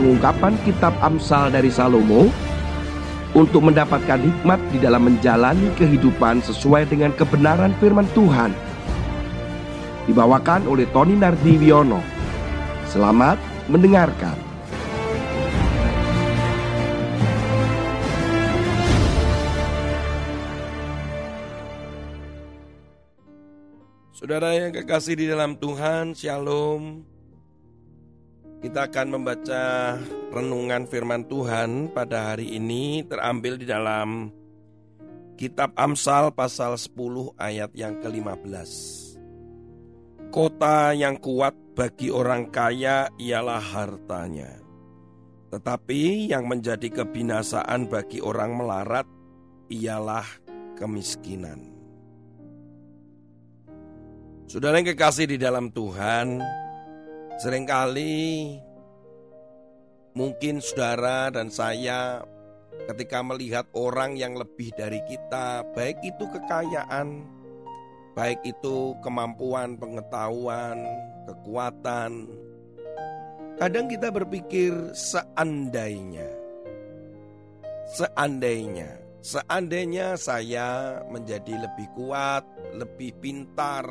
pengungkapan kitab Amsal dari Salomo untuk mendapatkan hikmat di dalam menjalani kehidupan sesuai dengan kebenaran firman Tuhan. Dibawakan oleh Tony Nardiwiono. Selamat mendengarkan. Saudara yang kekasih di dalam Tuhan, Shalom. Kita akan membaca renungan firman Tuhan pada hari ini terambil di dalam Kitab Amsal pasal 10 ayat yang ke-15. Kota yang kuat bagi orang kaya ialah hartanya. Tetapi yang menjadi kebinasaan bagi orang melarat ialah kemiskinan. Saudara yang kekasih di dalam Tuhan, Seringkali mungkin saudara dan saya ketika melihat orang yang lebih dari kita, baik itu kekayaan, baik itu kemampuan, pengetahuan, kekuatan. Kadang kita berpikir seandainya, seandainya, seandainya saya menjadi lebih kuat, lebih pintar,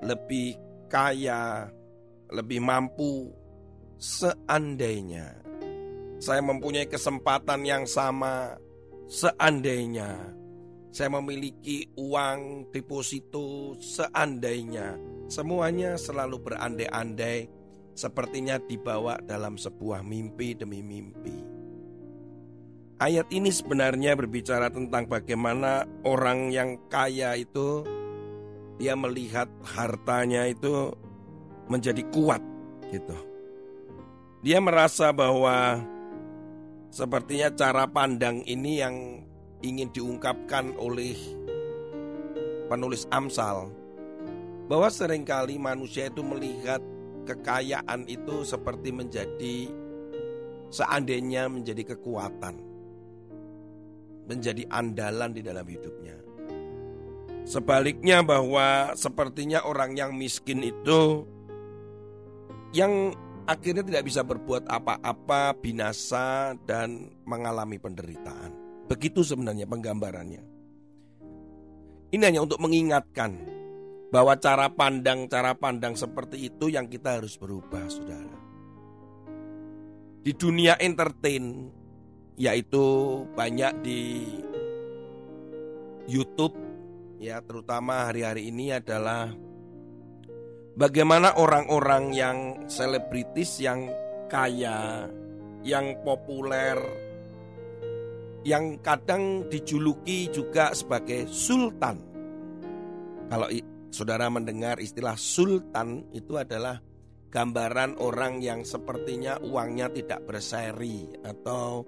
lebih kaya, lebih mampu seandainya. Saya mempunyai kesempatan yang sama seandainya. Saya memiliki uang deposito seandainya. Semuanya selalu berandai-andai sepertinya dibawa dalam sebuah mimpi demi mimpi. Ayat ini sebenarnya berbicara tentang bagaimana orang yang kaya itu dia melihat hartanya itu menjadi kuat gitu. Dia merasa bahwa sepertinya cara pandang ini yang ingin diungkapkan oleh penulis Amsal bahwa sering kali manusia itu melihat kekayaan itu seperti menjadi seandainya menjadi kekuatan menjadi andalan di dalam hidupnya. Sebaliknya bahwa sepertinya orang yang miskin itu yang akhirnya tidak bisa berbuat apa-apa, binasa dan mengalami penderitaan. Begitu sebenarnya penggambarannya. Ini hanya untuk mengingatkan bahwa cara pandang-cara pandang seperti itu yang kita harus berubah, Saudara. Di dunia entertain yaitu banyak di YouTube ya terutama hari-hari ini adalah bagaimana orang-orang yang selebritis yang kaya, yang populer, yang kadang dijuluki juga sebagai sultan. Kalau saudara mendengar istilah sultan itu adalah gambaran orang yang sepertinya uangnya tidak berseri atau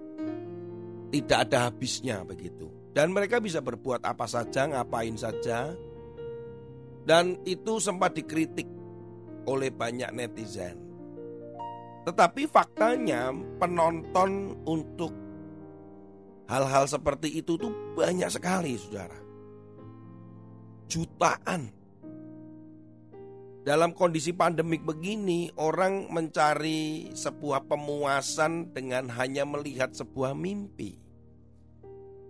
tidak ada habisnya begitu. Dan mereka bisa berbuat apa saja, ngapain saja. Dan itu sempat dikritik oleh banyak netizen. Tetapi faktanya penonton untuk hal-hal seperti itu tuh banyak sekali saudara. Jutaan. Dalam kondisi pandemik begini orang mencari sebuah pemuasan dengan hanya melihat sebuah mimpi.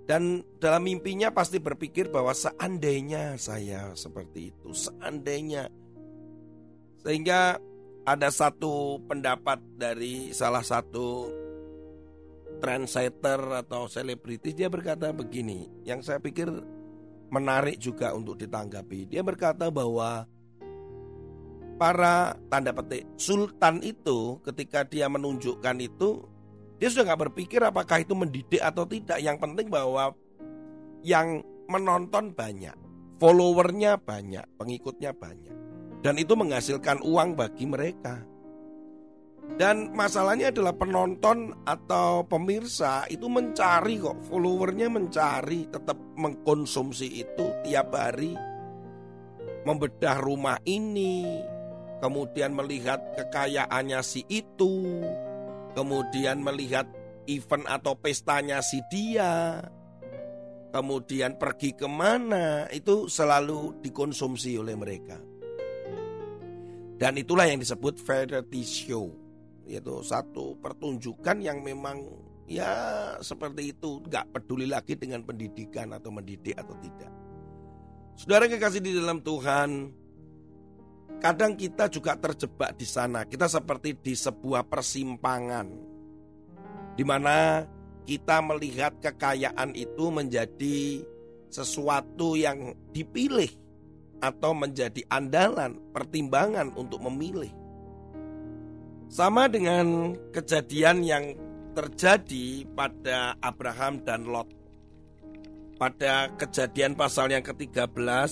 Dan dalam mimpinya pasti berpikir bahwa seandainya saya seperti itu, seandainya sehingga ada satu pendapat dari salah satu trendsetter atau selebritis dia berkata begini, yang saya pikir menarik juga untuk ditanggapi. Dia berkata bahwa para tanda petik sultan itu ketika dia menunjukkan itu dia sudah nggak berpikir apakah itu mendidik atau tidak. Yang penting bahwa yang menonton banyak, followernya banyak, pengikutnya banyak. Dan itu menghasilkan uang bagi mereka. Dan masalahnya adalah penonton atau pemirsa itu mencari kok, followernya mencari, tetap mengkonsumsi itu tiap hari. Membedah rumah ini, kemudian melihat kekayaannya si itu, kemudian melihat event atau pestanya si dia, kemudian pergi ke mana, itu selalu dikonsumsi oleh mereka. Dan itulah yang disebut variety show. yaitu satu pertunjukan yang memang ya seperti itu nggak peduli lagi dengan pendidikan atau mendidik atau tidak. Saudara kekasih di dalam Tuhan, kadang kita juga terjebak di sana. Kita seperti di sebuah persimpangan, di mana kita melihat kekayaan itu menjadi sesuatu yang dipilih atau menjadi andalan, pertimbangan untuk memilih. Sama dengan kejadian yang terjadi pada Abraham dan Lot pada kejadian pasal yang ke-13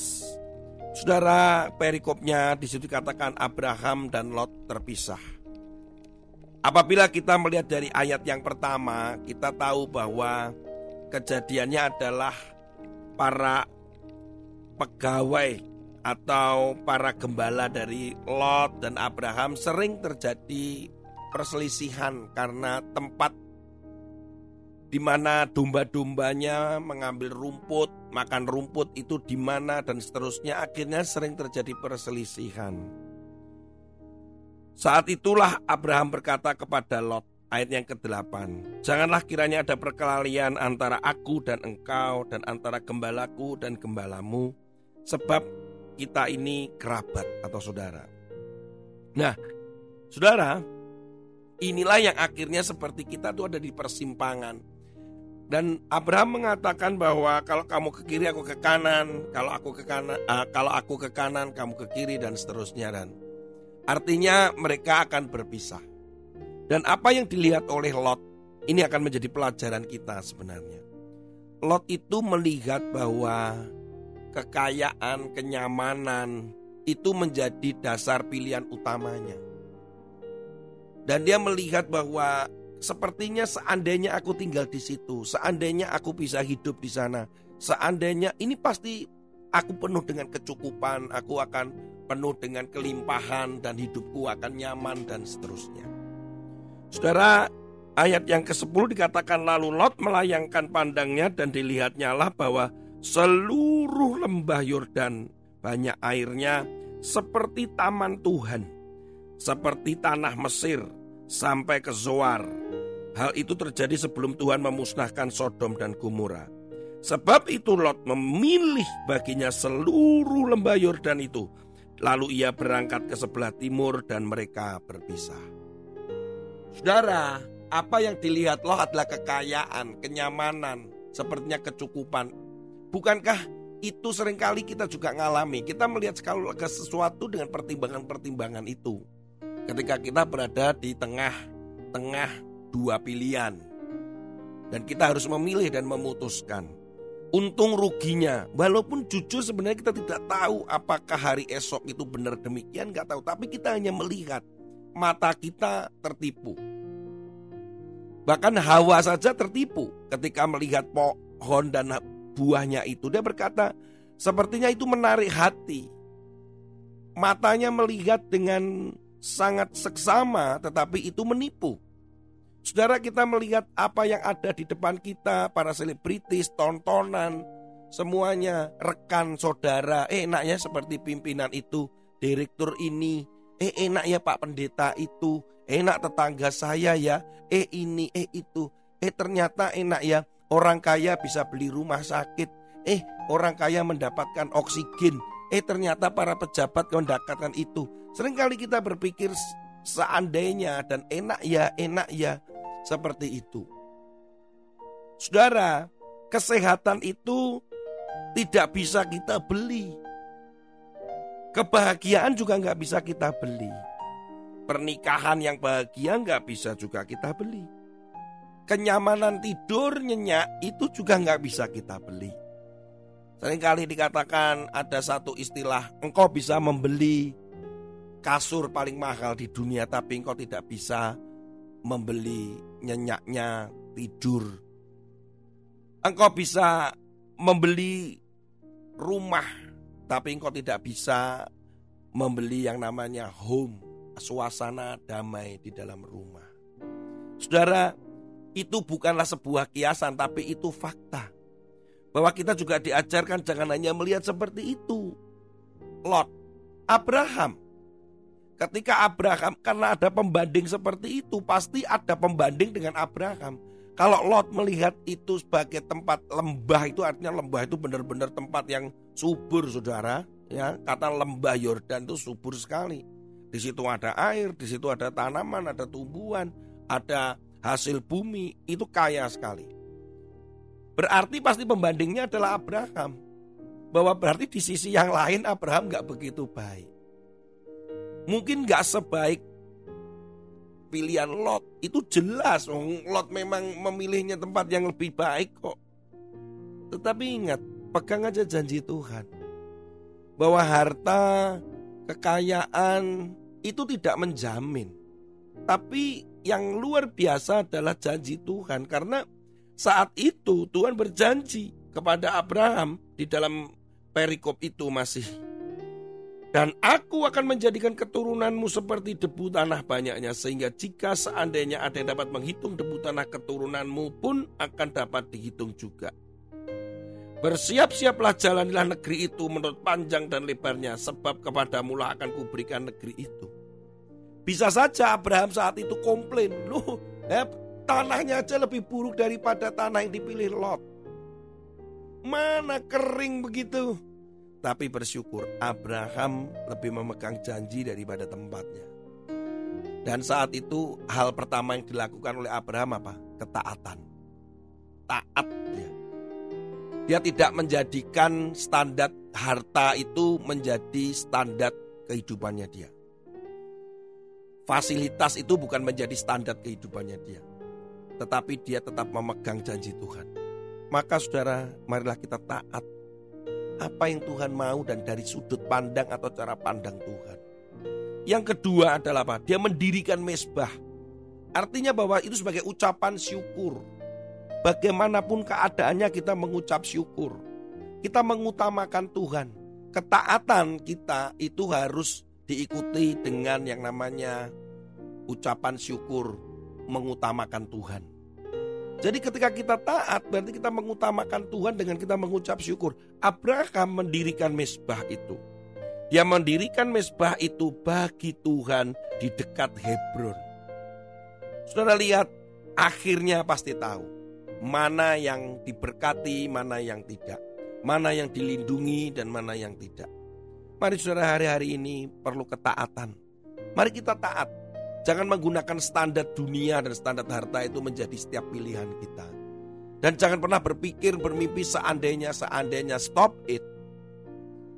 Saudara perikopnya di situ dikatakan Abraham dan Lot terpisah. Apabila kita melihat dari ayat yang pertama, kita tahu bahwa kejadiannya adalah para pegawai atau para gembala dari Lot dan Abraham sering terjadi perselisihan karena tempat di mana domba-dombanya mengambil rumput, makan rumput itu di mana dan seterusnya akhirnya sering terjadi perselisihan. Saat itulah Abraham berkata kepada Lot ayat yang ke-8, "Janganlah kiranya ada perkelahian antara aku dan engkau dan antara gembalaku dan gembalamu, sebab kita ini kerabat atau saudara." Nah, saudara, inilah yang akhirnya seperti kita tuh ada di persimpangan dan Abraham mengatakan bahwa kalau kamu ke kiri aku ke kanan, kalau aku ke kanan, uh, kalau aku ke kanan kamu ke kiri dan seterusnya dan artinya mereka akan berpisah. Dan apa yang dilihat oleh Lot ini akan menjadi pelajaran kita sebenarnya. Lot itu melihat bahwa kekayaan, kenyamanan itu menjadi dasar pilihan utamanya. Dan dia melihat bahwa Sepertinya seandainya aku tinggal di situ, seandainya aku bisa hidup di sana, seandainya ini pasti aku penuh dengan kecukupan, aku akan penuh dengan kelimpahan dan hidupku akan nyaman dan seterusnya. Saudara, ayat yang ke-10 dikatakan lalu Lot melayangkan pandangnya dan dilihatnya lah bahwa seluruh lembah Yordan banyak airnya seperti taman Tuhan, seperti tanah Mesir, sampai ke Zoar. Hal itu terjadi sebelum Tuhan memusnahkan Sodom dan Gomora. Sebab itu Lot memilih baginya seluruh lembah Yordan itu. Lalu ia berangkat ke sebelah timur dan mereka berpisah. Saudara, apa yang dilihat Lot adalah kekayaan, kenyamanan, sepertinya kecukupan. Bukankah itu sering kali kita juga ngalami. Kita melihat sekali sesuatu dengan pertimbangan-pertimbangan itu ketika kita berada di tengah-tengah dua pilihan. Dan kita harus memilih dan memutuskan. Untung ruginya, walaupun jujur sebenarnya kita tidak tahu apakah hari esok itu benar demikian, nggak tahu. Tapi kita hanya melihat, mata kita tertipu. Bahkan Hawa saja tertipu ketika melihat pohon dan buahnya itu. Dia berkata, sepertinya itu menarik hati. Matanya melihat dengan sangat seksama tetapi itu menipu. Saudara kita melihat apa yang ada di depan kita, para selebritis, tontonan, semuanya rekan saudara, eh enaknya seperti pimpinan itu, direktur ini, eh enak ya Pak Pendeta itu, enak tetangga saya ya, eh ini, eh itu, eh ternyata enak ya. Orang kaya bisa beli rumah sakit, eh orang kaya mendapatkan oksigen, eh ternyata para pejabat mendapatkan itu. Seringkali kita berpikir seandainya dan enak ya, enak ya seperti itu. Saudara, kesehatan itu tidak bisa kita beli. Kebahagiaan juga nggak bisa kita beli. Pernikahan yang bahagia nggak bisa juga kita beli. Kenyamanan tidur nyenyak itu juga nggak bisa kita beli. Seringkali dikatakan ada satu istilah, engkau bisa membeli kasur paling mahal di dunia tapi engkau tidak bisa membeli nyenyaknya tidur. Engkau bisa membeli rumah tapi engkau tidak bisa membeli yang namanya home, suasana damai di dalam rumah. Saudara, itu bukanlah sebuah kiasan tapi itu fakta. Bahwa kita juga diajarkan jangan hanya melihat seperti itu. Lot, Abraham, Ketika Abraham karena ada pembanding seperti itu pasti ada pembanding dengan Abraham. Kalau Lot melihat itu sebagai tempat lembah itu artinya lembah itu benar-benar tempat yang subur saudara. Ya, kata lembah Yordan itu subur sekali. Di situ ada air, di situ ada tanaman, ada tumbuhan, ada hasil bumi, itu kaya sekali. Berarti pasti pembandingnya adalah Abraham. Bahwa berarti di sisi yang lain Abraham nggak begitu baik. Mungkin nggak sebaik pilihan Lot. Itu jelas, Lot memang memilihnya tempat yang lebih baik kok. Tetapi ingat, pegang aja janji Tuhan. Bahwa harta, kekayaan itu tidak menjamin. Tapi yang luar biasa adalah janji Tuhan karena saat itu Tuhan berjanji kepada Abraham di dalam perikop itu masih dan aku akan menjadikan keturunanmu seperti debu tanah banyaknya sehingga jika seandainya ada yang dapat menghitung debu tanah keturunanmu pun akan dapat dihitung juga. Bersiap-siaplah jalanilah negeri itu menurut panjang dan lebarnya sebab kepadamu lah akan kuberikan negeri itu. Bisa saja Abraham saat itu komplain, loh eh, tanahnya aja lebih buruk daripada tanah yang dipilih Lot. Mana kering begitu? Tapi bersyukur Abraham lebih memegang janji daripada tempatnya. Dan saat itu hal pertama yang dilakukan oleh Abraham apa? Ketaatan. Taat dia. Dia tidak menjadikan standar harta itu menjadi standar kehidupannya dia. Fasilitas itu bukan menjadi standar kehidupannya dia. Tetapi dia tetap memegang janji Tuhan. Maka saudara, marilah kita taat apa yang Tuhan mau dan dari sudut pandang atau cara pandang Tuhan. Yang kedua adalah apa? Dia mendirikan mesbah. Artinya bahwa itu sebagai ucapan syukur. Bagaimanapun keadaannya kita mengucap syukur. Kita mengutamakan Tuhan. Ketaatan kita itu harus diikuti dengan yang namanya ucapan syukur mengutamakan Tuhan. Jadi ketika kita taat berarti kita mengutamakan Tuhan dengan kita mengucap syukur. Abraham mendirikan mesbah itu. Dia mendirikan mesbah itu bagi Tuhan di dekat Hebron. Saudara lihat, akhirnya pasti tahu mana yang diberkati, mana yang tidak, mana yang dilindungi dan mana yang tidak. Mari saudara hari-hari ini perlu ketaatan. Mari kita taat Jangan menggunakan standar dunia dan standar harta itu menjadi setiap pilihan kita. Dan jangan pernah berpikir bermimpi seandainya seandainya stop it.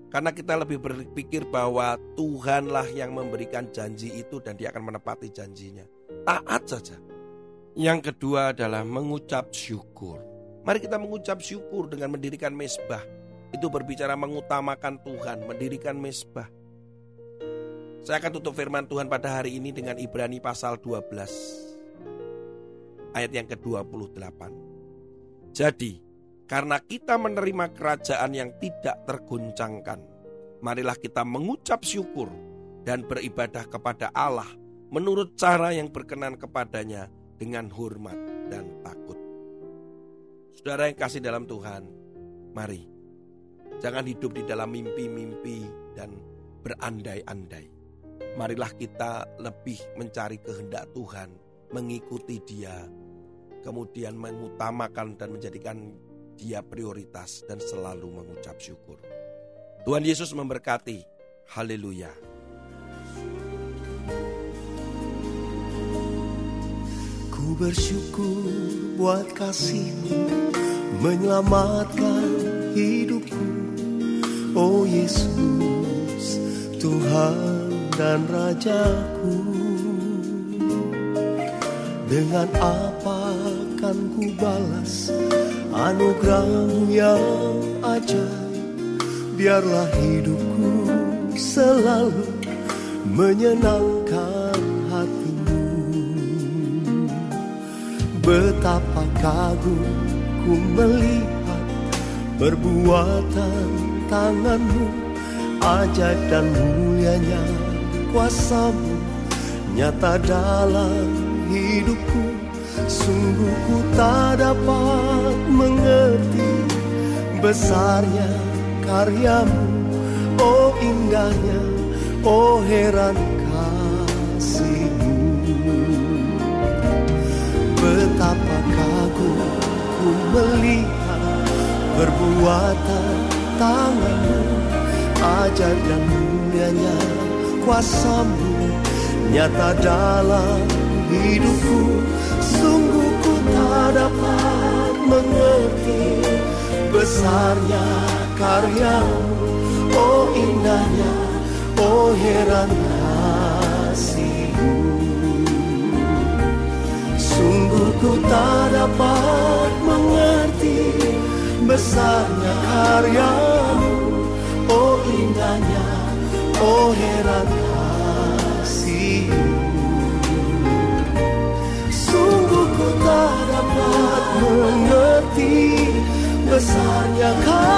Karena kita lebih berpikir bahwa Tuhanlah yang memberikan janji itu dan dia akan menepati janjinya. Taat saja. Yang kedua adalah mengucap syukur. Mari kita mengucap syukur dengan mendirikan mesbah. Itu berbicara mengutamakan Tuhan, mendirikan mesbah. Saya akan tutup firman Tuhan pada hari ini dengan Ibrani pasal 12 ayat yang ke-28. Jadi, karena kita menerima kerajaan yang tidak terguncangkan, marilah kita mengucap syukur dan beribadah kepada Allah menurut cara yang berkenan kepadanya dengan hormat dan takut. Saudara yang kasih dalam Tuhan, mari jangan hidup di dalam mimpi-mimpi dan berandai-andai marilah kita lebih mencari kehendak Tuhan, mengikuti Dia, kemudian mengutamakan dan menjadikan Dia prioritas dan selalu mengucap syukur. Tuhan Yesus memberkati. Haleluya. Ku bersyukur buat kasihmu menyelamatkan hidupku. Oh Yesus, Tuhan dan Rajaku. Dengan apa akan ku balas anugerahmu yang ajaib? Biarlah hidupku selalu menyenangkan hatimu. Betapa kagum ku melihat perbuatan tanganmu Ajaib dan mulianya kuasamu nyata dalam hidupku Sungguh ku tak dapat mengerti besarnya karyamu Oh indahnya, oh heran kasihmu. Betapa kagum ku melihat perbuatan tanganmu Ajar dan mulianya kuasamu Nyata dalam hidupku Sungguh ku tak dapat mengerti Besarnya karyamu. Oh indahnya, oh heran kasihmu. Sungguh ku tak dapat mengerti Besarnya karyamu. Oh indahnya, oh heran kasihmu Sungguh ku tak dapat mengerti Besarnya karyamu